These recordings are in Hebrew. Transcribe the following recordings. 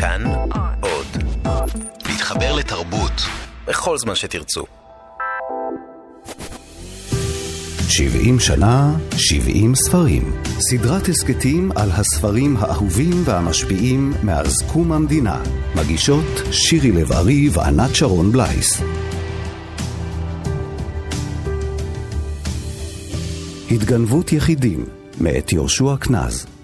כאן עוד. להתחבר לתרבות בכל זמן שתרצו. 70 שנה, 70 ספרים. סדרת הסכתים על הספרים האהובים והמשפיעים מאז קום המדינה. מגישות שירי לב-ארי וענת שרון בלייס. התגנבות יחידים, מאת יהושע קנז.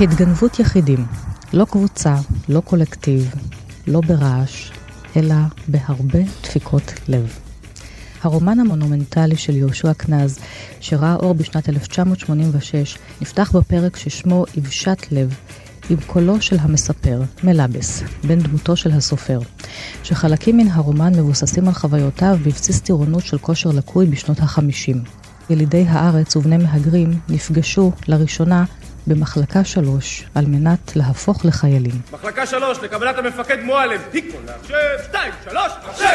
התגנבות יחידים, לא קבוצה, לא קולקטיב, לא ברעש, אלא בהרבה דפיקות לב. הרומן המונומנטלי של יהושע קנז, שראה אור בשנת 1986, נפתח בפרק ששמו "יבשת לב", עם קולו של המספר, מלאבס, בן דמותו של הסופר, שחלקים מן הרומן מבוססים על חוויותיו בבסיס טירונות של כושר לקוי בשנות ה-50. ילידי הארץ ובני מהגרים נפגשו לראשונה במחלקה שלוש על מנת להפוך לחיילים. מחלקה שלוש, לקבלת המפקד מועלם, היקון להחשב, שתיים, שלוש, מחשב!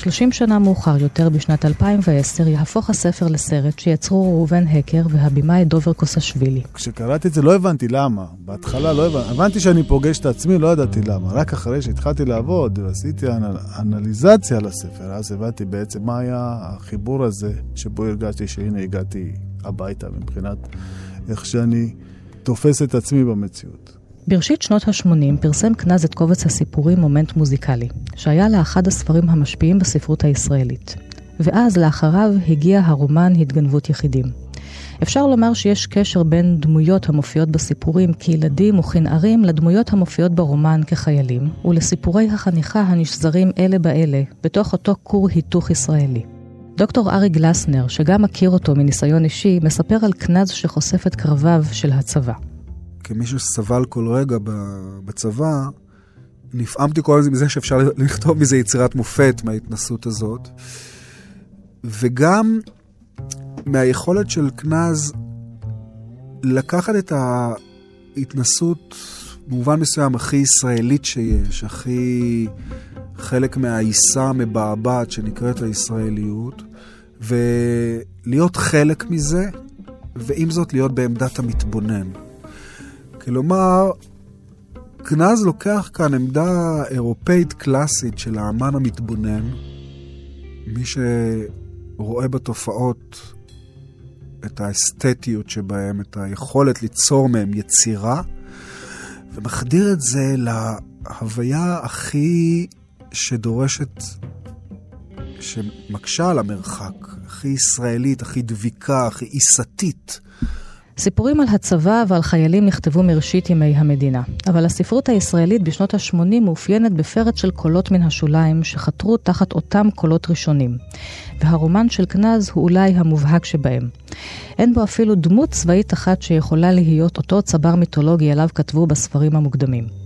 30 שנה מאוחר יותר, בשנת 2010, יהפוך הספר לסרט שיצרו ראובן הקר והבימאי דובר קוסשווילי. כשקראתי את זה לא הבנתי למה. בהתחלה לא הבנתי. הבנתי שאני פוגש את עצמי, לא ידעתי למה. רק אחרי שהתחלתי לעבוד ועשיתי אנ... אנליזציה לספר, אז הבנתי בעצם מה היה החיבור הזה, שבו הרגשתי שהנה הגעתי הביתה מבחינת איך שאני תופס את עצמי במציאות. בראשית שנות ה-80 פרסם קנז את קובץ הסיפורים מומנט מוזיקלי, שהיה לאחד הספרים המשפיעים בספרות הישראלית. ואז לאחריו הגיע הרומן התגנבות יחידים. אפשר לומר שיש קשר בין דמויות המופיעות בסיפורים כילדים וכנערים לדמויות המופיעות ברומן כחיילים, ולסיפורי החניכה הנשזרים אלה באלה, בתוך אותו כור היתוך ישראלי. דוקטור ארי גלסנר, שגם מכיר אותו מניסיון אישי, מספר על קנז שחושף את קרביו של הצבא. כמישהו שסבל כל רגע בצבא, נפעמתי כל הזמן מזה שאפשר לכתוב מזה יצירת מופת מההתנסות הזאת. וגם מהיכולת של קנז לקחת את ההתנסות, במובן מסוים, הכי ישראלית שיש, הכי חלק מהעיסה המבעבעת שנקראת הישראליות, ולהיות חלק מזה, ועם זאת להיות בעמדת המתבונן. כלומר, גנז לוקח כאן עמדה אירופאית קלאסית של האמן המתבונן, מי שרואה בתופעות את האסתטיות שבהם, את היכולת ליצור מהם יצירה, ומחדיר את זה להוויה הכי שדורשת, שמקשה על המרחק, הכי ישראלית, הכי דביקה, הכי עיסתית. סיפורים על הצבא ועל חיילים נכתבו מראשית ימי המדינה, אבל הספרות הישראלית בשנות ה-80 מאופיינת בפרץ של קולות מן השוליים שחתרו תחת אותם קולות ראשונים. והרומן של קנז הוא אולי המובהק שבהם. אין בו אפילו דמות צבאית אחת שיכולה להיות אותו צבר מיתולוגי עליו כתבו בספרים המוקדמים.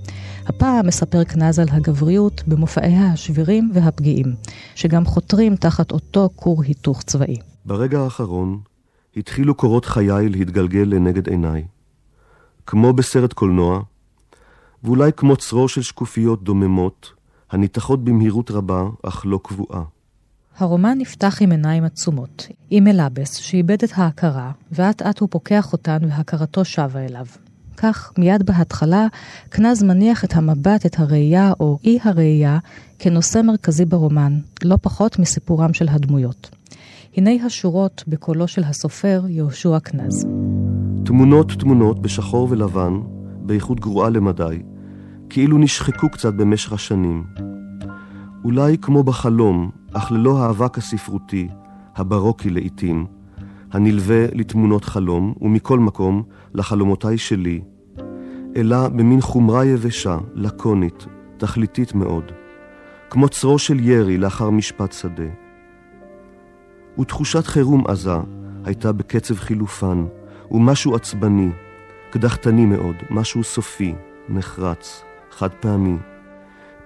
הפעם מספר קנז על הגבריות במופעיה השבירים והפגיעים, שגם חותרים תחת אותו כור היתוך צבאי. ברגע האחרון התחילו קורות חיי להתגלגל לנגד עיניי. כמו בסרט קולנוע, ואולי כמו צרור של שקופיות דוממות, הניתחות במהירות רבה, אך לא קבועה. הרומן נפתח עם עיניים עצומות, עם מלאבס שאיבד את ההכרה, ואט אט הוא פוקח אותן והכרתו שבה אליו. כך, מיד בהתחלה, קנז מניח את המבט, את הראייה או אי הראייה, כנושא מרכזי ברומן, לא פחות מסיפורם של הדמויות. הנה השורות בקולו של הסופר יהושע קנז. תמונות תמונות בשחור ולבן, באיכות גרועה למדי, כאילו נשחקו קצת במשך השנים. אולי כמו בחלום, אך ללא האבק הספרותי, הברוקי לעתים, הנלווה לתמונות חלום, ומכל מקום, לחלומותיי שלי, אלא במין חומרה יבשה, לקונית, תכליתית מאוד, כמו צרו של ירי לאחר משפט שדה. ותחושת חירום עזה הייתה בקצב חילופן, ומשהו עצבני, קדחתני מאוד, משהו סופי, נחרץ, חד פעמי.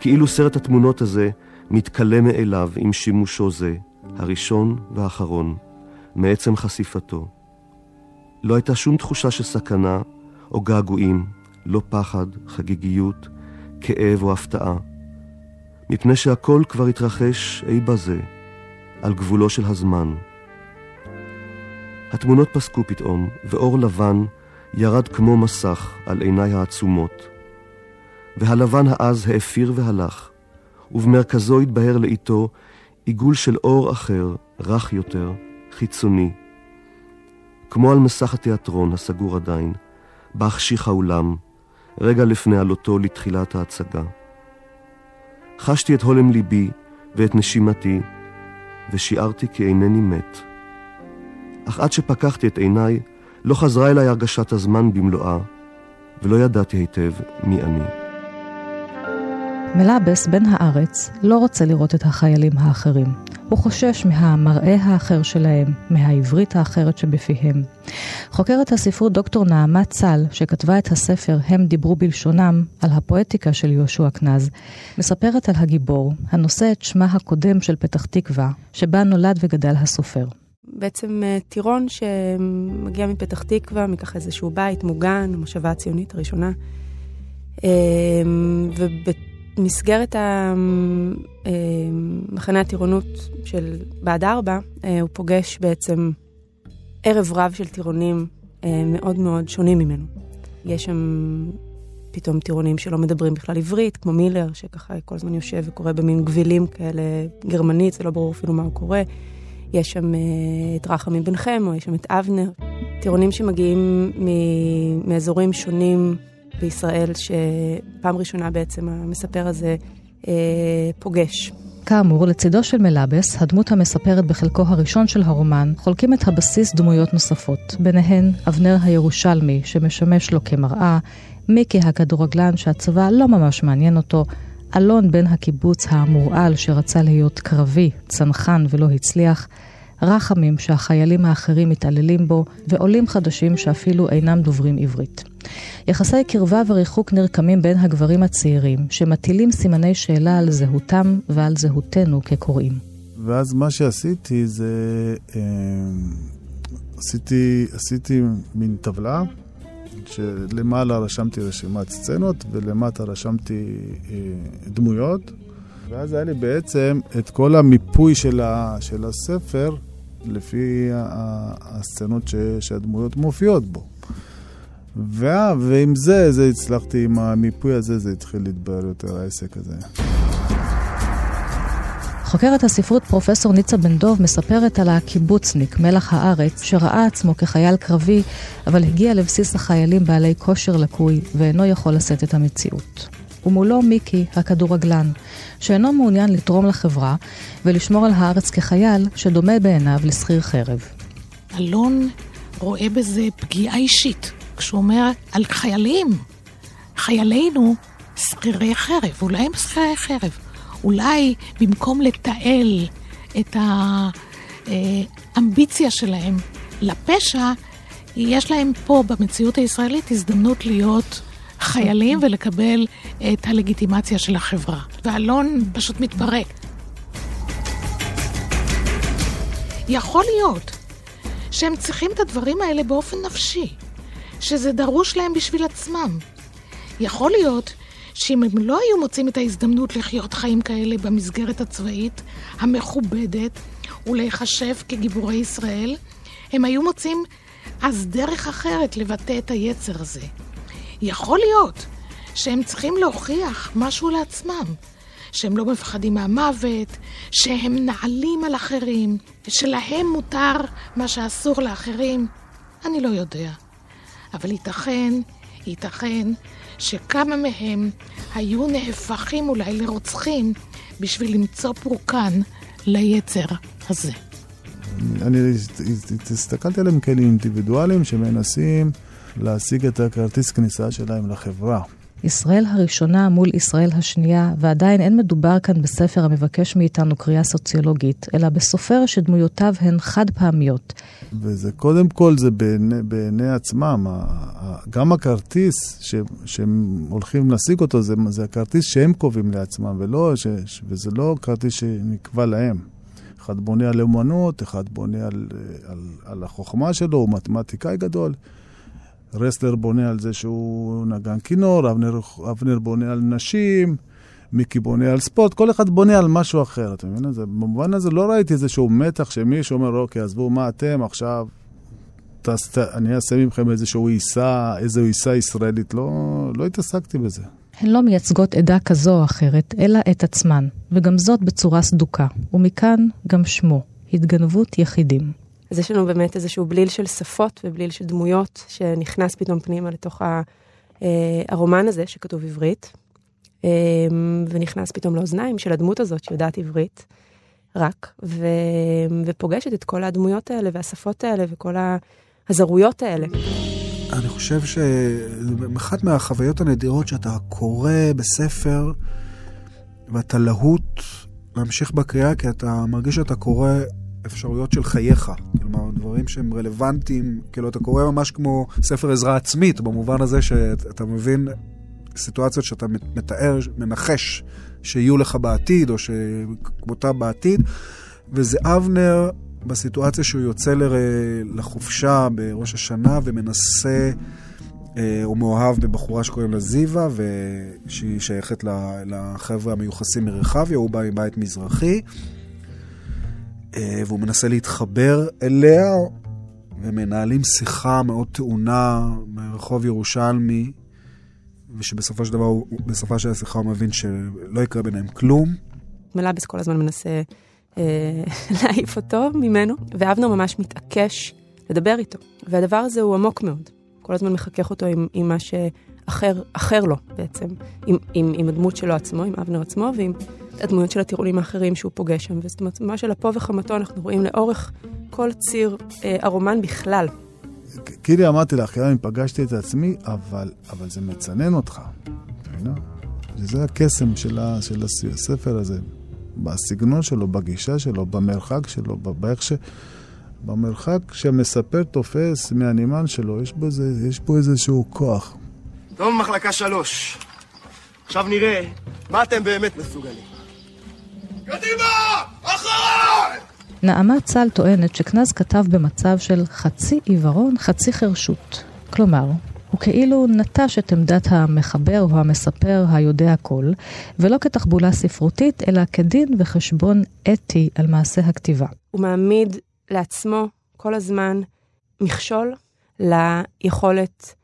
כאילו סרט התמונות הזה מתכלה מאליו עם שימושו זה, הראשון והאחרון, מעצם חשיפתו. לא הייתה שום תחושה של סכנה או געגועים, לא פחד, חגיגיות, כאב או הפתעה, מפני שהכל כבר התרחש אי בזה, על גבולו של הזמן. התמונות פסקו פתאום, ואור לבן ירד כמו מסך על עיניי העצומות. והלבן העז האפיר והלך, ובמרכזו התבהר לאיתו עיגול של אור אחר, רך יותר, חיצוני. כמו על מסך התיאטרון הסגור עדיין, בה החשיך האולם, רגע לפני עלותו לתחילת ההצגה. חשתי את הולם ליבי ואת נשימתי, ושיערתי כי אינני מת. אך עד שפקחתי את עיניי, לא חזרה אליי הרגשת הזמן במלואה, ולא ידעתי היטב מי אני. מלאבס, בן הארץ, לא רוצה לראות את החיילים האחרים. הוא חושש מהמראה האחר שלהם, מהעברית האחרת שבפיהם. חוקרת הספרות דוקטור נעמה צל, שכתבה את הספר "הם דיברו בלשונם" על הפואטיקה של יהושע קנז, מספרת על הגיבור, הנושא את שמה הקודם של פתח תקווה, שבה נולד וגדל הסופר. בעצם אה, טירון שמגיע מפתח תקווה, מככה איזשהו בית מוגן, המושבה הציונית הראשונה. אה, ובמסגרת המחנה אה, הטירונות של בעד ארבע, הוא פוגש בעצם ערב רב של טירונים מאוד מאוד שונים ממנו. יש שם פתאום טירונים שלא מדברים בכלל עברית, כמו מילר, שככה כל הזמן יושב וקורא במין גבילים כאלה גרמנית, זה לא ברור אפילו מה הוא קורא. יש שם אה, את רחמי בן חם, או יש שם את אבנר. טירונים שמגיעים מאזורים שונים בישראל, שפעם ראשונה בעצם המספר הזה אה, פוגש. כאמור, לצידו של מלאבס, הדמות המספרת בחלקו הראשון של הרומן, חולקים את הבסיס דמויות נוספות, ביניהן אבנר הירושלמי, שמשמש לו כמראה, מיקי הכדורגלן שהצבא לא ממש מעניין אותו, אלון בן הקיבוץ המורעל שרצה להיות קרבי, צנחן ולא הצליח, רחמים שהחיילים האחרים מתעללים בו, ועולים חדשים שאפילו אינם דוברים עברית. יחסי קרבה וריחוק נרקמים בין הגברים הצעירים, שמטילים סימני שאלה על זהותם ועל זהותנו כקוראים. ואז מה שעשיתי זה, אה, עשיתי, עשיתי מין טבלה שלמעלה רשמתי רשימת סצנות ולמטה רשמתי אה, דמויות. ואז היה לי בעצם את כל המיפוי של, ה, של הספר לפי הסצנות ש, שהדמויות מופיעות בו. וה, ועם זה, זה הצלחתי, עם המיפוי הזה, זה התחיל להתבהר יותר העסק הזה. חוקרת הספרות פרופסור ניצה בן דוב מספרת על הקיבוצניק, מלח הארץ, שראה עצמו כחייל קרבי, אבל הגיע לבסיס החיילים בעלי כושר לקוי, ואינו יכול לשאת את המציאות. ומולו מיקי, הכדורגלן, שאינו מעוניין לתרום לחברה ולשמור על הארץ כחייל, שדומה בעיניו לשכיר חרב. אלון רואה בזה פגיעה אישית, כשהוא אומר על חיילים, חיילינו שכירי חרב, אולי הם שכירי חרב. אולי במקום לתעל את האמביציה שלהם לפשע, יש להם פה במציאות הישראלית הזדמנות להיות חיילים ולקבל את הלגיטימציה של החברה. ואלון פשוט מתפרק. יכול להיות שהם צריכים את הדברים האלה באופן נפשי, שזה דרוש להם בשביל עצמם. יכול להיות שאם הם לא היו מוצאים את ההזדמנות לחיות חיים כאלה במסגרת הצבאית המכובדת ולהיחשב כגיבורי ישראל, הם היו מוצאים אז דרך אחרת לבטא את היצר הזה. יכול להיות שהם צריכים להוכיח משהו לעצמם, שהם לא מפחדים מהמוות, שהם נעלים על אחרים, שלהם מותר מה שאסור לאחרים. אני לא יודע. אבל ייתכן, ייתכן שכמה מהם היו נהפכים אולי לרוצחים בשביל למצוא פורקן ליצר הזה. אני הסתכלתי עליהם כאלה אינדיבידואלים שמנסים להשיג את הכרטיס כניסה שלהם לחברה. ישראל הראשונה מול ישראל השנייה, ועדיין אין מדובר כאן בספר המבקש מאיתנו קריאה סוציולוגית, אלא בסופר שדמויותיו הן חד פעמיות. וזה קודם כל, זה בעיני, בעיני עצמם. גם הכרטיס ש, שהם הולכים להשיג אותו, זה, זה הכרטיס שהם קובעים לעצמם, ולא, ש, וזה לא כרטיס שנקבע להם. אחד בונה על אמנות, אחד בונה על, על, על החוכמה שלו, הוא מתמטיקאי גדול. רסלר בונה על זה שהוא נגן כינור, אבנר, אבנר בונה על נשים, מיקי בונה על ספורט, כל אחד בונה על משהו אחר, אתה מבין? זה, במובן הזה לא ראיתי איזשהו מתח שמישהו אומר, אוקיי, עזבו, מה אתם עכשיו? תס, אני אעשה מכם איזשהו עיסה, איזו עיסה ישראלית. לא, לא התעסקתי בזה. הן לא מייצגות עדה כזו או אחרת, אלא את עצמן, וגם זאת בצורה סדוקה, ומכאן גם שמו, התגנבות יחידים. אז יש לנו באמת איזשהו בליל של שפות ובליל של דמויות שנכנס פתאום פנימה לתוך ה, אה, הרומן הזה שכתוב עברית, אה, ונכנס פתאום לאוזניים של הדמות הזאת שיודעת עברית רק, ו, ופוגשת את כל הדמויות האלה והשפות האלה וכל הזרויות האלה. אני חושב שאחת מהחוויות הנדירות שאתה קורא בספר ואתה להוט להמשיך בקריאה כי אתה מרגיש שאתה קורא אפשרויות של חייך. כלומר, דברים שהם רלוונטיים, כאילו אתה קורא ממש כמו ספר עזרה עצמית, במובן הזה שאתה מבין סיטואציות שאתה מתאר, מנחש שיהיו לך בעתיד, או שכמותה בעתיד, וזה אבנר בסיטואציה שהוא יוצא לחופשה בראש השנה ומנסה, אה, הוא מאוהב בבחורה שקוראים לה זיווה, ושהיא שייכת לחבר'ה המיוחסים מרחביה, הוא בא מבית מזרחי, והוא מנסה להתחבר אליה, ומנהלים שיחה מאוד טעונה מרחוב ירושלמי, ושבסופו של דבר, בסופה של השיחה הוא מבין שלא יקרה ביניהם כלום. מלאבס כל הזמן מנסה אה, להעיף אותו ממנו, ואבנר ממש מתעקש לדבר איתו. והדבר הזה הוא עמוק מאוד. כל הזמן מחכך אותו עם, עם מה שאחר אחר לו בעצם, עם, עם, עם הדמות שלו עצמו, עם אבנר עצמו, ועם הדמויות של הטירונים האחרים שהוא פוגש שם. זאת אומרת, מה של אפו וחמתו אנחנו רואים לאורך כל ציר אה, הרומן בכלל. כאילו אמרתי לך, גם אם פגשתי את עצמי, אבל, אבל זה מצנן אותך, מבינה? זה הקסם של, ה, של הספר הזה. בסגנון שלו, בגישה שלו, במרחק שלו, באיך ש... במרחק שהמספר תופס מהנימן שלו, יש, בזה, יש פה איזשהו כוח. טוב, מחלקה שלוש. עכשיו נראה מה אתם באמת מסוגלים. קדימה! אחריי! נעמה צל טוענת שקנז כתב במצב של חצי עיוורון, חצי חרשות. כלומר, הוא כאילו נטש את עמדת המחבר או המספר היודע הכל, ולא כתחבולה ספרותית, אלא כדין וחשבון אתי על מעשה הכתיבה. הוא מעמיד לעצמו כל הזמן מכשול ליכולת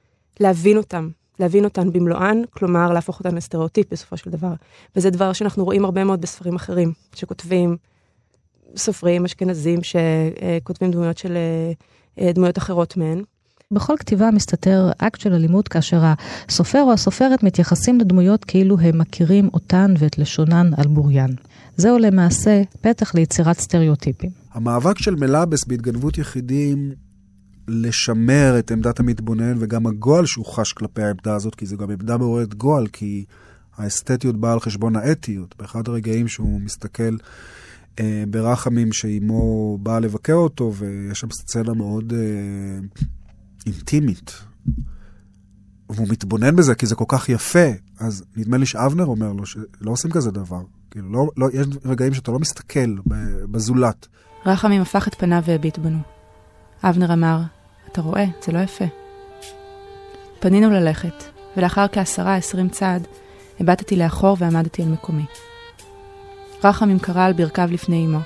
להבין אותם, להבין אותן במלואן, כלומר להפוך אותן לסטריאוטיפ בסופו של דבר. וזה דבר שאנחנו רואים הרבה מאוד בספרים אחרים, שכותבים סופרים אשכנזים שכותבים דמויות של אה, דמויות אחרות מהן. בכל כתיבה מסתתר אקט של אלימות כאשר הסופר או הסופרת מתייחסים לדמויות כאילו הם מכירים אותן ואת לשונן על בוריין. זהו למעשה פתח ליצירת סטריאוטיפים. המאבק של מלאבס בהתגנבות יחידים לשמר את עמדת המתבונן וגם הגועל שהוא חש כלפי העמדה הזאת, כי זו גם עמדה מעוררת גועל, כי האסתטיות באה על חשבון האתיות. באחד הרגעים שהוא מסתכל אה, ברחמים שאימו באה לבקר אותו, ויש שם סצנה מאוד אה, אינטימית. והוא מתבונן בזה כי זה כל כך יפה, אז נדמה לי שאבנר אומר לו שלא עושים כזה דבר. כאילו, לא, לא, יש רגעים שאתה לא מסתכל בזולת. רחמים הפך את פניו והביט בנו. אבנר אמר, אתה רואה, זה לא יפה. פנינו ללכת, ולאחר כעשרה עשרים צעד, הבטתי לאחור ועמדתי על מקומי. רחמים קרא על ברכיו לפני אמו,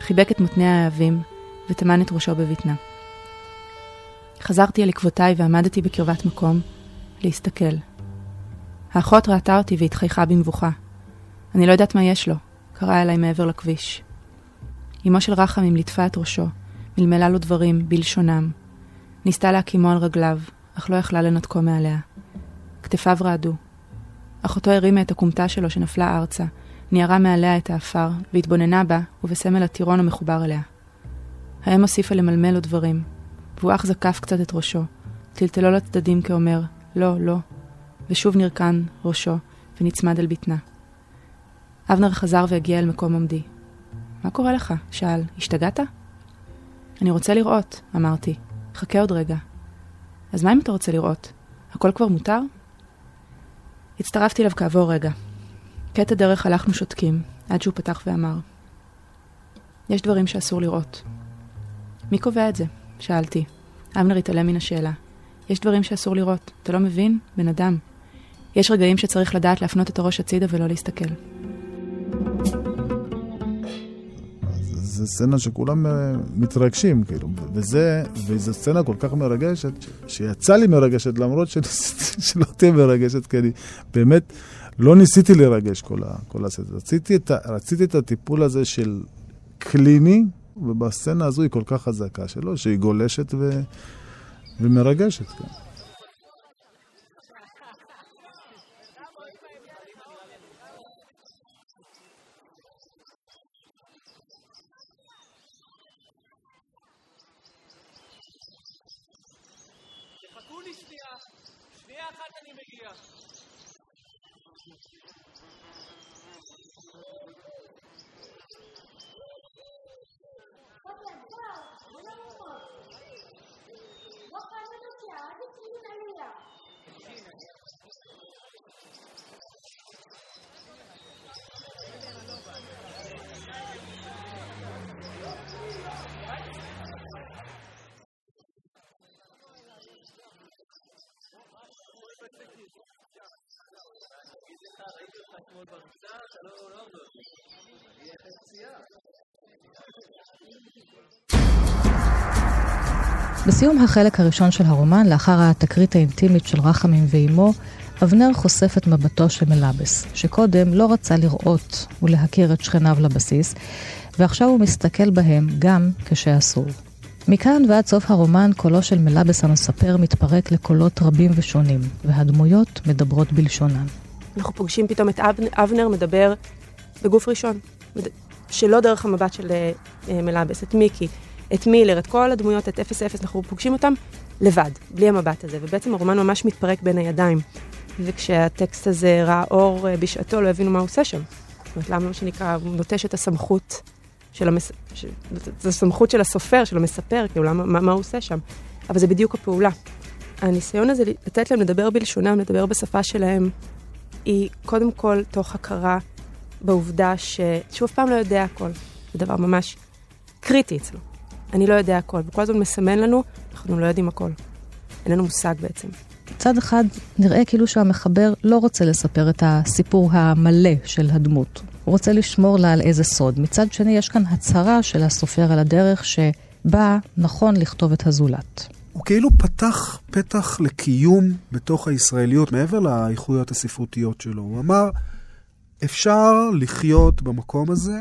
חיבק את מותני האהבים, וטמן את ראשו בבטנה. חזרתי על עקבותיי ועמדתי בקרבת מקום, להסתכל. האחות ראתה אותי והתחייכה במבוכה. אני לא יודעת מה יש לו, קרא אליי מעבר לכביש. אמו של רחמים ליטפה את ראשו, מלמלה לו דברים בלשונם. ניסתה להקימו על רגליו, אך לא יכלה לנתקו מעליה. כתפיו רעדו. אחותו הרימה את הכומתה שלו שנפלה ארצה, ניירה מעליה את האפר, והתבוננה בה, ובסמל הטירון המחובר אליה. האם הוסיפה למלמל לו דברים, והוא אך זקף קצת את ראשו, טלטלו לצדדים כאומר, לא, לא, ושוב נרקן ראשו, ונצמד אל בטנה. אבנר חזר והגיע אל מקום עומדי. מה קורה לך? שאל. השתגעת? אני רוצה לראות, אמרתי. חכה עוד רגע. אז מה אם אתה רוצה לראות? הכל כבר מותר? הצטרפתי אליו כעבור רגע. קטע דרך הלכנו שותקים, עד שהוא פתח ואמר. יש דברים שאסור לראות. מי קובע את זה? שאלתי. אבנר התעלם מן השאלה. יש דברים שאסור לראות. אתה לא מבין? בן אדם. יש רגעים שצריך לדעת להפנות את הראש הצידה ולא להסתכל. זו סצנה שכולם אה, מתרגשים, כאילו, וזה, וזו סצנה כל כך מרגשת, שיצא לי מרגשת, למרות שניסיתי שלא תהיה מרגשת, כי אני באמת לא ניסיתי לרגש כל, ה, כל הסצנה. רציתי את, רציתי את הטיפול הזה של קליני, ובסצנה הזו היא כל כך חזקה שלו, שהיא גולשת ו, ומרגשת, כן. בסיום החלק הראשון של הרומן, לאחר התקרית האינטימית של רחמים ואימו, אבנר חושף את מבטו של מלאבס, שקודם לא רצה לראות ולהכיר את שכניו לבסיס, ועכשיו הוא מסתכל בהם גם כשאסור. מכאן ועד סוף הרומן, קולו של מלאבס המספר מתפרק לקולות רבים ושונים, והדמויות מדברות בלשונן. אנחנו פוגשים פתאום את אבנר מדבר בגוף ראשון, שלא דרך המבט של אה, אה, מלאבס, את מיקי, את מילר, את כל הדמויות, את 0-0, אנחנו פוגשים אותם לבד, בלי המבט הזה, ובעצם הרומן ממש מתפרק בין הידיים. וכשהטקסט הזה ראה אור אה, בשעתו, לא הבינו מה הוא עושה שם. זאת אומרת, למה מה שנקרא, הוא נוטש את הסמכות של המס... ש... זו סמכות של הסופר, של המספר, כאילו, למה, מה, מה הוא עושה שם. אבל זה בדיוק הפעולה. הניסיון הזה לתת להם לדבר בלשונם, לדבר בשפה שלהם, היא קודם כל תוך הכרה בעובדה ש... שהוא אף פעם לא יודע הכל. זה דבר ממש קריטי אצלו. אני לא יודע הכל, וכל הזמן מסמן לנו, אנחנו לא יודעים הכל. אין לנו מושג בעצם. מצד אחד נראה כאילו שהמחבר לא רוצה לספר את הסיפור המלא של הדמות. הוא רוצה לשמור לה על איזה סוד. מצד שני, יש כאן הצהרה של הסופר על הדרך שבה נכון לכתוב את הזולת. הוא כאילו פתח פתח לקיום בתוך הישראליות, מעבר לאיכויות הספרותיות שלו. הוא אמר, אפשר לחיות במקום הזה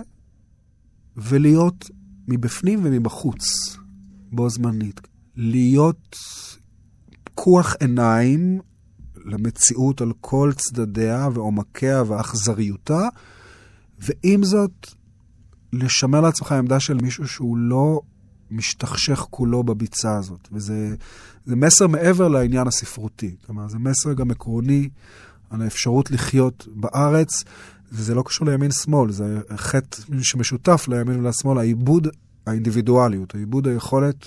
ולהיות מבפנים ומבחוץ, בו זמנית. להיות פקוח עיניים למציאות על כל צדדיה ועומקיה ואכזריותה, ועם זאת, לשמר לעצמך עמדה של מישהו שהוא לא משתכשך כולו בביצה הזאת. וזה מסר מעבר לעניין הספרותי. כלומר, זה מסר גם עקרוני על האפשרות לחיות בארץ, וזה לא קשור לימין-שמאל, זה חטא שמשותף לימין ולשמאל, העיבוד האינדיבידואליות, העיבוד היכולת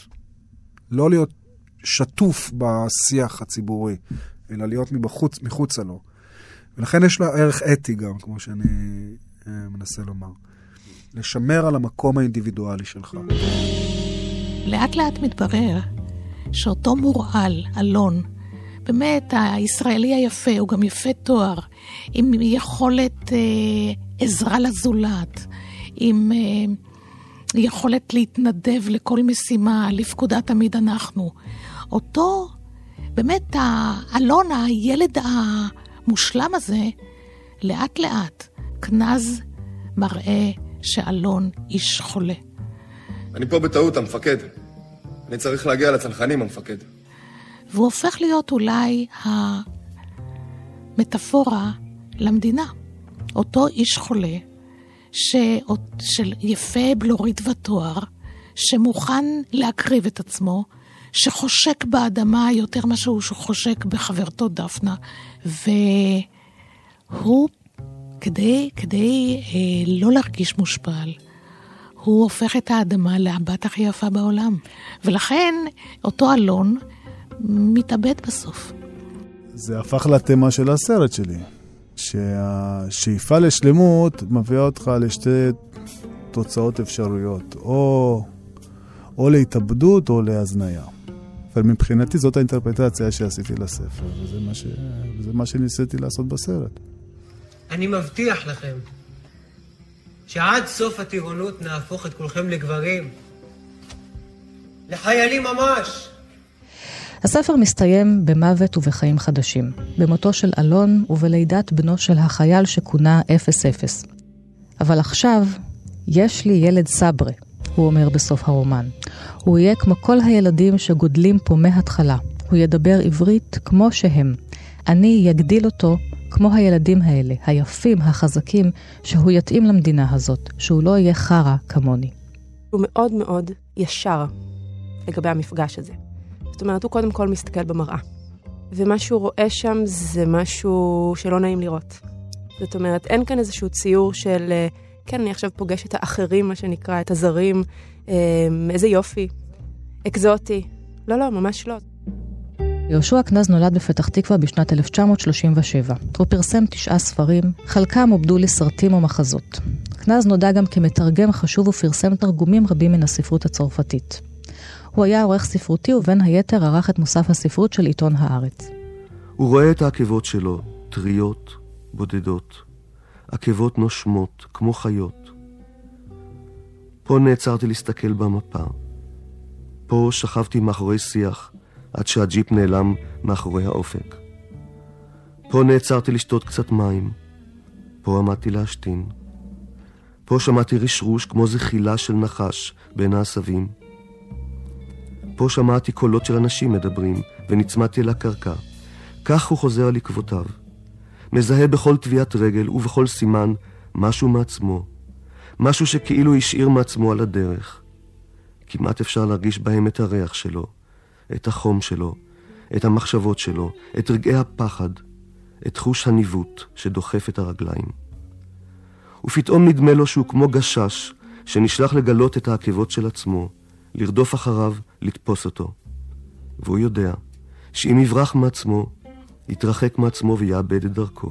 לא להיות שטוף בשיח הציבורי, אלא להיות מבחוץ, מחוצה לו. ולכן יש לה ערך אתי גם, כמו שאני אה, מנסה לומר. לשמר על המקום האינדיבידואלי שלך. לאט לאט מתברר שאותו מורעל, אלון, באמת הישראלי היפה, הוא גם יפה תואר, עם יכולת אה, עזרה לזולת, עם אה, יכולת להתנדב לכל משימה, לפקודה תמיד אנחנו. אותו, באמת, האלון, הילד המושלם הזה, לאט לאט, כנז מראה שאלון איש חולה. אני פה בטעות, המפקד. אני צריך להגיע לצנחנים, המפקד. והוא הופך להיות אולי המטאפורה למדינה. אותו איש חולה, ש... של יפה בלורית ותואר, שמוכן להקריב את עצמו, שחושק באדמה יותר ממה שהוא חושק בחברתו דפנה, והוא, כדי, כדי אה, לא להרגיש מושפל, הוא הופך את האדמה להבת הכי יפה בעולם. ולכן אותו אלון מתאבד בסוף. זה הפך לתמה של הסרט שלי. שהשאיפה לשלמות מביאה אותך לשתי תוצאות אפשריות, או, או להתאבדות או להזניה. אבל מבחינתי זאת האינטרפטציה שעשיתי לספר, וזה מה, ש... וזה מה שניסיתי לעשות בסרט. אני מבטיח לכם שעד סוף הטירונות נהפוך את כולכם לגברים. לחיילים ממש. הספר מסתיים במוות ובחיים חדשים, במותו של אלון ובלידת בנו של החייל שכונה 00. אבל עכשיו יש לי ילד סברה, הוא אומר בסוף הרומן. הוא יהיה כמו כל הילדים שגודלים פה מההתחלה. הוא ידבר עברית כמו שהם. אני יגדיל אותו כמו הילדים האלה, היפים, החזקים, שהוא יתאים למדינה הזאת, שהוא לא יהיה חרא כמוני. הוא מאוד מאוד ישר לגבי המפגש הזה. זאת אומרת, הוא קודם כל מסתכל במראה. ומה שהוא רואה שם זה משהו שלא נעים לראות. זאת אומרת, אין כאן איזשהו ציור של, אה, כן, אני עכשיו פוגש את האחרים, מה שנקרא, את הזרים, אה, איזה יופי, אקזוטי. לא, לא, ממש לא. יהושע קנז נולד בפתח תקווה בשנת 1937. הוא פרסם תשעה ספרים, חלקם עובדו לסרטים ומחזות. קנז נודע גם כמתרגם חשוב ופרסם תרגומים רבים מן הספרות הצרפתית. הוא היה עורך ספרותי ובין היתר ערך את מוסף הספרות של עיתון הארץ. הוא רואה את העקבות שלו, טריות, בודדות. עקבות נושמות, כמו חיות. פה נעצרתי להסתכל במפה. פה שכבתי מאחורי שיח, עד שהג'יפ נעלם מאחורי האופק. פה נעצרתי לשתות קצת מים. פה עמדתי להשתין. פה שמעתי רשרוש כמו זחילה של נחש בין העשבים. פה שמעתי קולות של אנשים מדברים, ונצמדתי לקרקע. כך הוא חוזר על עקבותיו. מזהה בכל טביעת רגל ובכל סימן משהו מעצמו. משהו שכאילו השאיר מעצמו על הדרך. כמעט אפשר להרגיש בהם את הריח שלו, את החום שלו, את המחשבות שלו, את רגעי הפחד, את חוש הניווט שדוחף את הרגליים. ופתאום נדמה לו שהוא כמו גשש שנשלח לגלות את העקבות של עצמו, לרדוף אחריו, לתפוס אותו. והוא יודע שאם יברח מעצמו, יתרחק מעצמו ויאבד את דרכו.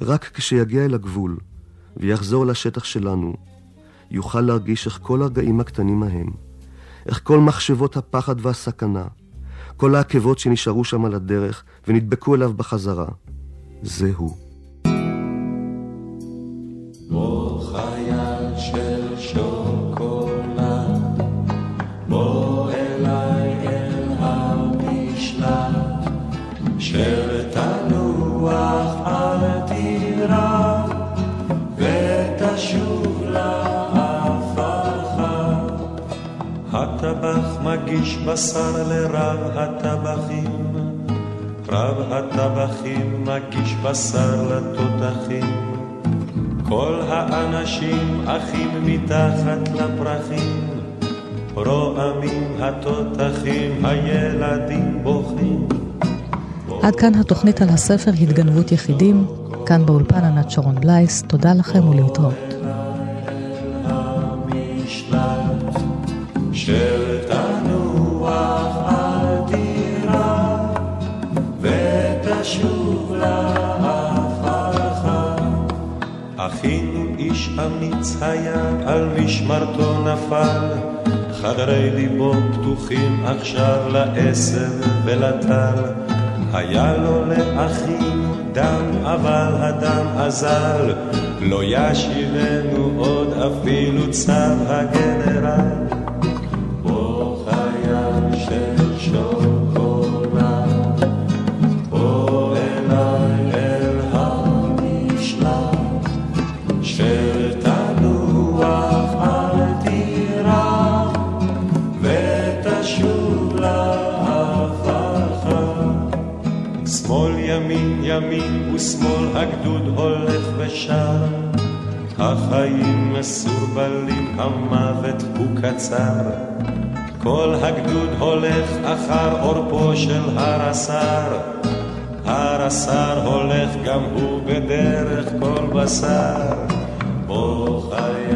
רק כשיגיע אל הגבול ויחזור לשטח שלנו, יוכל להרגיש איך כל הרגעים הקטנים ההם, איך כל מחשבות הפחד והסכנה, כל העקבות שנשארו שם על הדרך ונדבקו אליו בחזרה, זה הוא. בשר לרב הטבחים, רב הטבחים מגיש בשר לתותחים. כל האנשים אחים מתחת לפרחים, רועמים התותחים, הילדים בוכים. עד כאן התוכנית על הספר התגנבות יחידים, כאן באולפן ענת שרון בלייס, תודה לכם ולהתראות. אמיץ היה, על משמרתו נפל. חדרי ליבו פתוחים עכשיו לעשב ולטל. היה לו לאחים דם, אבל הדם אזל. לא ישיבנו עוד אפילו צו הגנרל. הגדוד הולך ושר. החיים מסורבלים, המוות הוא קצר. כל הגדוד הולך אחר עורפו של הר הסר. הר הסר הולך גם הוא בדרך כל בשר. בוא חיה